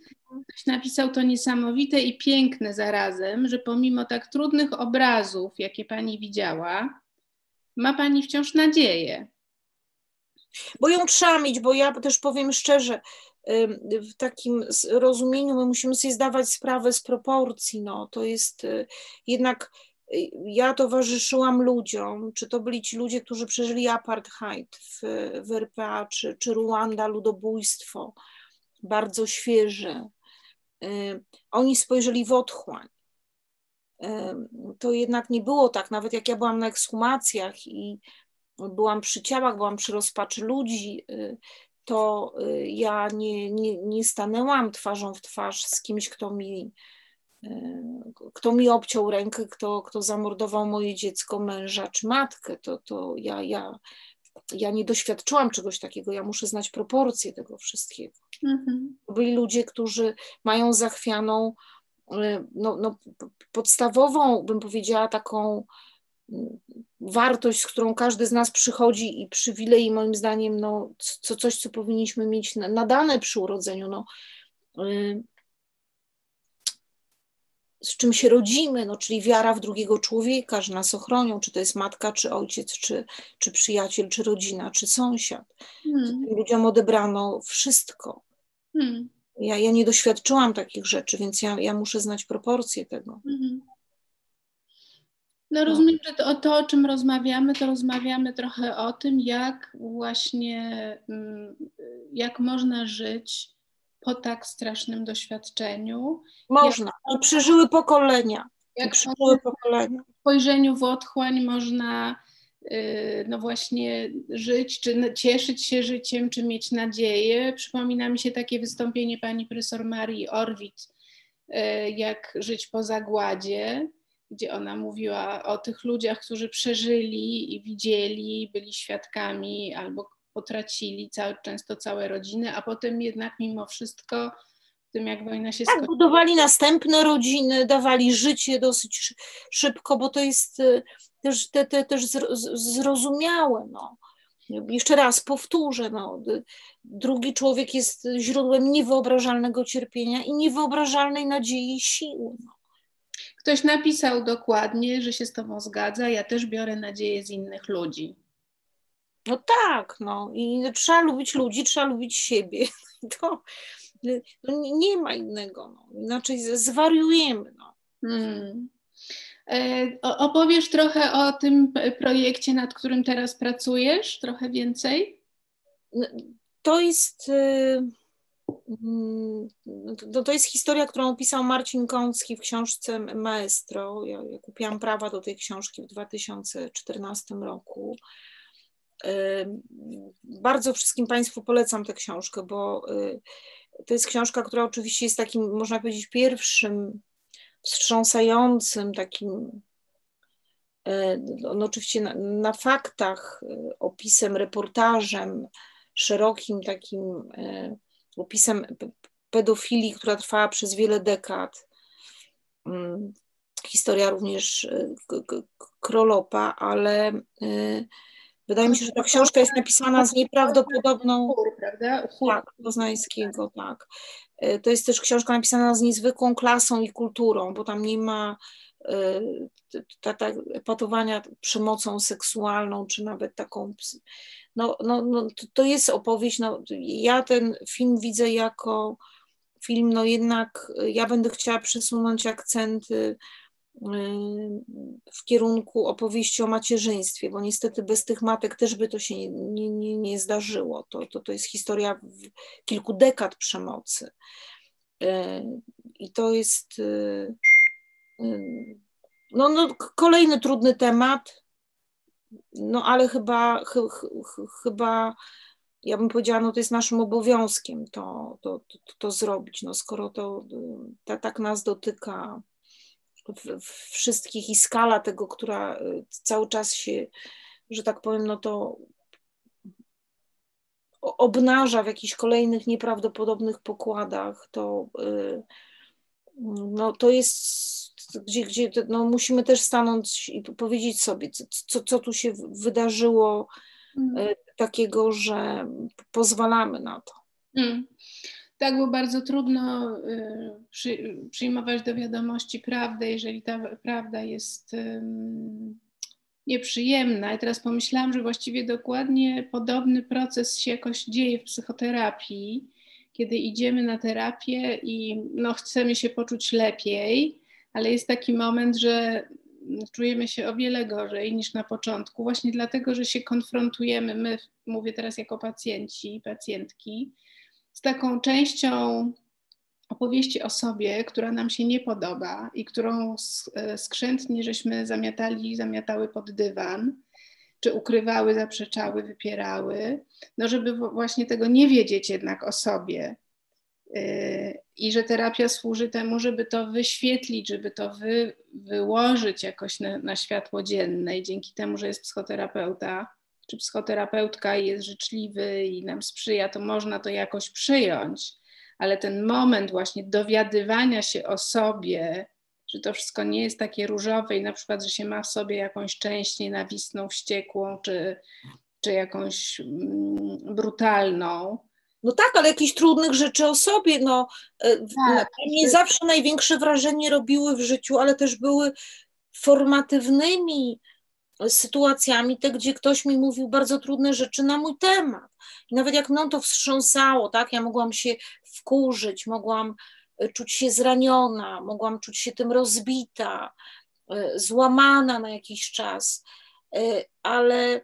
Ktoś napisał to niesamowite i piękne zarazem, że pomimo tak trudnych obrazów, jakie pani widziała, ma pani wciąż nadzieję. Bo ją trzeba mieć, bo ja też powiem szczerze, w takim rozumieniu my musimy sobie zdawać sprawę z proporcji. No, to jest y, jednak y, ja towarzyszyłam ludziom, czy to byli ci ludzie, którzy przeżyli apartheid w, w RPA, czy, czy Ruanda, ludobójstwo, bardzo świeże. Y, oni spojrzeli w otchłań. Y, to jednak nie było tak, nawet jak ja byłam na ekshumacjach i byłam przy ciałach, byłam przy rozpaczy ludzi, y, to ja nie, nie, nie stanęłam twarzą w twarz z kimś, kto mi, kto mi obciął rękę, kto, kto zamordował moje dziecko, męża czy matkę. To, to ja, ja, ja nie doświadczyłam czegoś takiego, ja muszę znać proporcje tego wszystkiego. Mhm. Byli ludzie, którzy mają zachwianą, no, no, podstawową, bym powiedziała, taką mm, wartość, z którą każdy z nas przychodzi i przywilej, moim zdaniem, no, co, coś, co powinniśmy mieć nadane przy urodzeniu. No, e, z czym się rodzimy, no, czyli wiara w drugiego człowieka, że nas ochronią, czy to jest matka, czy ojciec, czy, czy przyjaciel, czy rodzina, czy sąsiad. Hmm. Ludziom odebrano wszystko. Hmm. Ja, ja nie doświadczyłam takich rzeczy, więc ja, ja muszę znać proporcje tego. Hmm. No rozumiem, że to, to, o czym rozmawiamy, to rozmawiamy trochę o tym, jak właśnie, mm, jak można żyć po tak strasznym doświadczeniu. Można. Jak, I przeżyły pokolenia. Jak przeżyły pokolenia. W spojrzeniu w otchłań można no właśnie żyć, czy cieszyć się życiem, czy mieć nadzieję. Przypomina mi się takie wystąpienie pani profesor Marii Orwit, y, jak żyć po zagładzie gdzie ona mówiła o tych ludziach, którzy przeżyli i widzieli, byli świadkami albo potracili całe, często całe rodziny, a potem jednak mimo wszystko w tym jak wojna się tak, budowali następne rodziny, dawali życie dosyć szybko, bo to jest y, też, te, te, też zrozumiałe. No. Jeszcze raz powtórzę, no, drugi człowiek jest źródłem niewyobrażalnego cierpienia i niewyobrażalnej nadziei i siły. No. Ktoś napisał dokładnie, że się z Tobą zgadza. Ja też biorę nadzieję z innych ludzi. No tak, no i trzeba lubić ludzi, trzeba lubić siebie. To no, nie ma innego, no. inaczej zwariujemy. No. Hmm. E, opowiesz trochę o tym projekcie, nad którym teraz pracujesz, trochę więcej? No, to jest. Y Mm, to, to jest historia, którą opisał Marcin Kącki w książce Maestro. Ja, ja kupiłam prawa do tej książki w 2014 roku. Bardzo wszystkim Państwu polecam tę książkę, bo y, to jest książka, która oczywiście jest takim, można powiedzieć, pierwszym wstrząsającym takim, y, no oczywiście na, na faktach, y, opisem, reportażem, szerokim takim opisem pedofilii, która trwała przez wiele dekad. Mm, historia również Krolopa, ale wydaje mi się, że ta książka jest napisana z nieprawdopodobną. prawda? Tak, Poznańskiego, tak. Y, to jest też książka napisana z niezwykłą klasą i kulturą, bo tam nie ma ta, ta epatowania przemocą seksualną, czy nawet taką no, no, no, to jest opowieść, no, ja ten film widzę jako film, no jednak ja będę chciała przesunąć akcenty w kierunku opowieści o macierzyństwie, bo niestety bez tych matek też by to się nie, nie, nie zdarzyło. To, to, to jest historia kilku dekad przemocy. Y, I to jest y, no, no, kolejny trudny temat, no ale chyba, ch, ch, chyba ja bym powiedziała, no to jest naszym obowiązkiem to, to, to, to zrobić, no skoro to, to tak nas dotyka wszystkich i skala tego, która y, cały czas się, że tak powiem, no to obnaża w jakichś kolejnych nieprawdopodobnych pokładach, to, y, no, to jest gdzie, gdzie no, musimy też stanąć i powiedzieć sobie, co, co tu się wydarzyło mm. takiego, że pozwalamy na to. Mm. Tak, bo bardzo trudno y, przy, przyjmować do wiadomości prawdę, jeżeli ta prawda jest nieprzyjemna. I teraz pomyślałam, że właściwie dokładnie podobny proces się jakoś dzieje w psychoterapii, kiedy idziemy na terapię i no, chcemy się poczuć lepiej, ale jest taki moment, że czujemy się o wiele gorzej niż na początku, właśnie dlatego, że się konfrontujemy, my, mówię teraz jako pacjenci, pacjentki, z taką częścią opowieści o sobie, która nam się nie podoba i którą e, skrzętnie żeśmy zamiatali, zamiatały pod dywan, czy ukrywały, zaprzeczały, wypierały, no żeby właśnie tego nie wiedzieć jednak o sobie, Y, i że terapia służy temu, żeby to wyświetlić, żeby to wy, wyłożyć jakoś na, na światło dzienne i dzięki temu, że jest psychoterapeuta czy psychoterapeutka jest życzliwy i nam sprzyja, to można to jakoś przyjąć, ale ten moment właśnie dowiadywania się o sobie, że to wszystko nie jest takie różowe i na przykład, że się ma w sobie jakąś część nienawistną, wściekłą czy, czy jakąś mm, brutalną, No tak, ale jakichś trudnych rzeczy o sobie, no. E, tak. Mnie zawsze największe wrażenie robiły w życiu, ale też były formatywnymi sytuacjami, te, gdzie ktoś mi mówił bardzo trudne rzeczy na mój temat. I nawet jak mną to wstrząsało, tak, ja mogłam się wkurzyć, mogłam e, czuć się zraniona, mogłam czuć się tym rozbita, e, złamana na jakiś czas, ale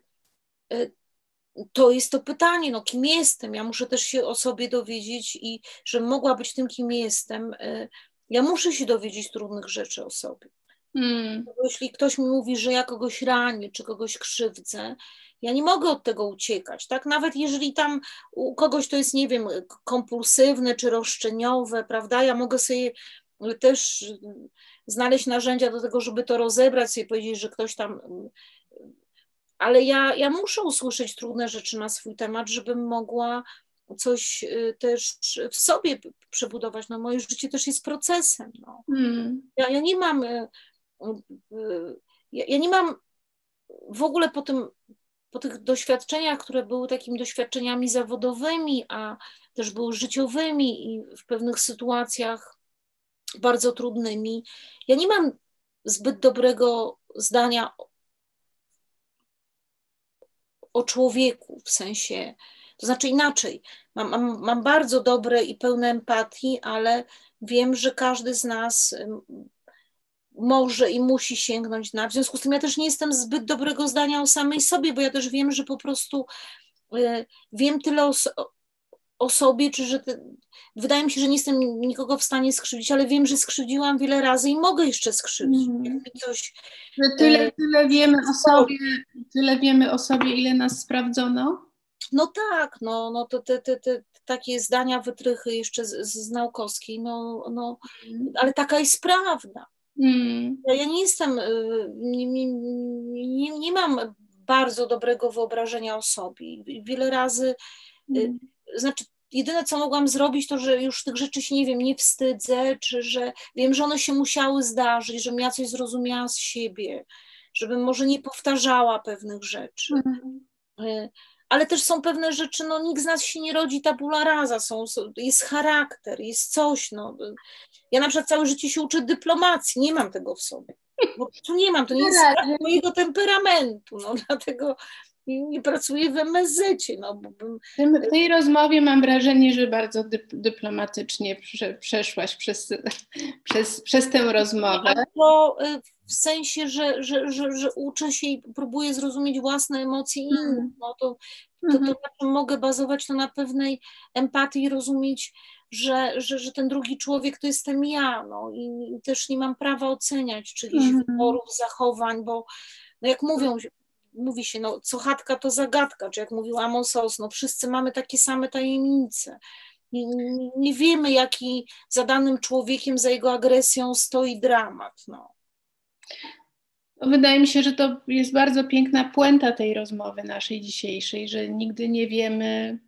to jest to pytanie, no kim jestem? Ja muszę też się o sobie dowiedzieć i że mogła być tym, kim jestem. E, ja muszę się dowiedzieć trudnych rzeczy o sobie. Hmm. Jeśli ktoś mi mówi, że ja kogoś ranię, czy kogoś krzywdzę, ja nie mogę od tego uciekać, tak? Nawet jeżeli tam u kogoś to jest, nie wiem, kompulsywne czy roszczeniowe, prawda? Ja mogę sobie też znaleźć narzędzia do tego, żeby to rozebrać, sobie powiedzieć, że ktoś tam ale ja, ja muszę usłyszeć trudne rzeczy na swój temat, żebym mogła coś y, też w sobie przebudować. No, moje życie też jest procesem. No. Hmm. Ja, ja nie mam. Ja, ja nie mam w ogóle po tym, po tych doświadczeniach, które były takimi doświadczeniami zawodowymi, a też były życiowymi i w pewnych sytuacjach bardzo trudnymi, ja nie mam zbyt dobrego zdania o człowieku, w sensie, to znaczy inaczej, mam, mam, mam bardzo dobre i pełne empatii, ale wiem, że każdy z nas może i musi sięgnąć na. W związku z tym ja też nie jestem zbyt dobrego zdania o samej sobie, bo ja też wiem, że po prostu y, wiem tyle o, o sobie, czy że te, wydaje mi się, że nie jestem nikogo w stanie skrzywdzić, ale wiem, że skrzywdziłam wiele razy i mogę jeszcze skrzywdzić. Mm. Coś, tyle, e, tyle wiemy o sobie, tyle wiemy o sobie, ile nas sprawdzono? No tak, no, no to te, te, te takie zdania, wytrychy jeszcze z, z naukowskiej, no, no mm. ale taka jest prawda. Mm. Ja, nie jestem, y, nie, nie, nie, mam bardzo dobrego wyobrażenia o sobie. Wiele razy y, mm znaczy jedyne co mogłam zrobić, to że już tych rzeczy się nie wiem, nie wstydzę, czy że wiem, że one się musiały zdarzyć, żebym ja coś zrozumiała z siebie, żebym może nie powtarzała pewnych rzeczy. Mhm. Ale też są pewne rzeczy, no nikt z nas się nie rodzi tabula rasa, są, jest charakter, jest coś, no. Ja na przykład całe życie się uczę dyplomacji, nie mam tego w sobie. Bo tu nie mam, to nie jest mojego temperamentu, no dlatego nie pracuję w MSZ. No, bo bym... W tej rozmowie mam wrażenie, że bardzo dyp dyplomatycznie prze przeszłaś przez, przez, przez tę rozmowę. To y, w sensie, że, że, że, że uczę się i próbuję zrozumieć własne emocje innych. Mm. No, to, to, to, to mm mogę bazować to na pewnej empatii i rozumieć, że, że, że ten drugi człowiek to jestem ja. No, i, i też nie mam prawa oceniać czyichś mm wyborów, zachowań, bo no jak mówią, mówi się, no co chatka to zagadka, czy jak mówił Amos Oz, no wszyscy mamy takie same tajemnice. Nie, nie, nie, wiemy, jaki za danym człowiekiem, za jego agresją stoi dramat. No. No. Wydaje mi się, że to jest bardzo piękna puenta tej rozmowy naszej dzisiejszej, że nigdy nie wiemy,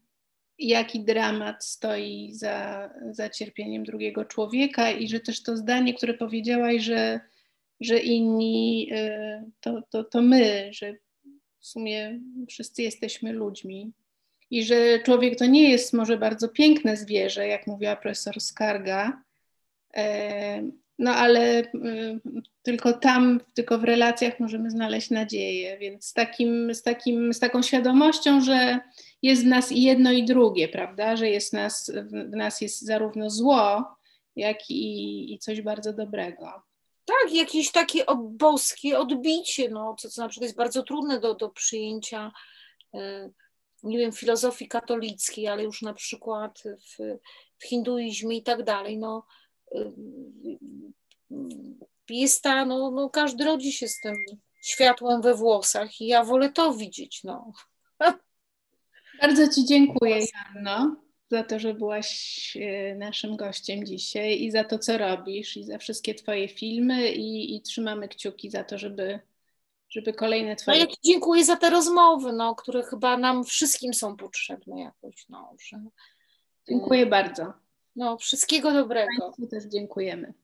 jaki dramat stoi za, za cierpieniem drugiego człowieka i że też to zdanie, które powiedziałaś, że, że inni y, to, to, to my, że w sumie wszyscy jesteśmy ludźmi. I że człowiek to nie jest może bardzo piękne zwierzę, jak mówiła profesor Skarga, e, no ale e, tylko tam, tylko w relacjach możemy znaleźć nadzieję. Więc z, takim, z, takim, z taką świadomością, że jest w nas i jedno i drugie, prawda? Że jest nas, w nas jest zarówno zło, jak i, i coś bardzo dobrego. Tak, jakieś takie boskie odbicie, no, co, co na przykład jest bardzo trudne do, do przyjęcia, e, nie wiem, filozofii katolickiej, ale już na przykład w, w hinduizmie i tak dalej, no, e, jest ta, no, no, każdy rodzi się z tym światłem we włosach i ja wolę to widzieć, no. Bardzo Ci dziękuję, Janno za to, że byłaś e, naszym gościem dzisiaj i za to, co robisz, i za wszystkie Twoje filmy, i, i trzymamy kciuki za to, żeby, żeby kolejne Twoje. No ja dziękuję za te rozmowy, no, które chyba nam wszystkim są potrzebne jakoś. No, że... Dziękuję bardzo. No, wszystkiego dobrego. Państwu też dziękujemy.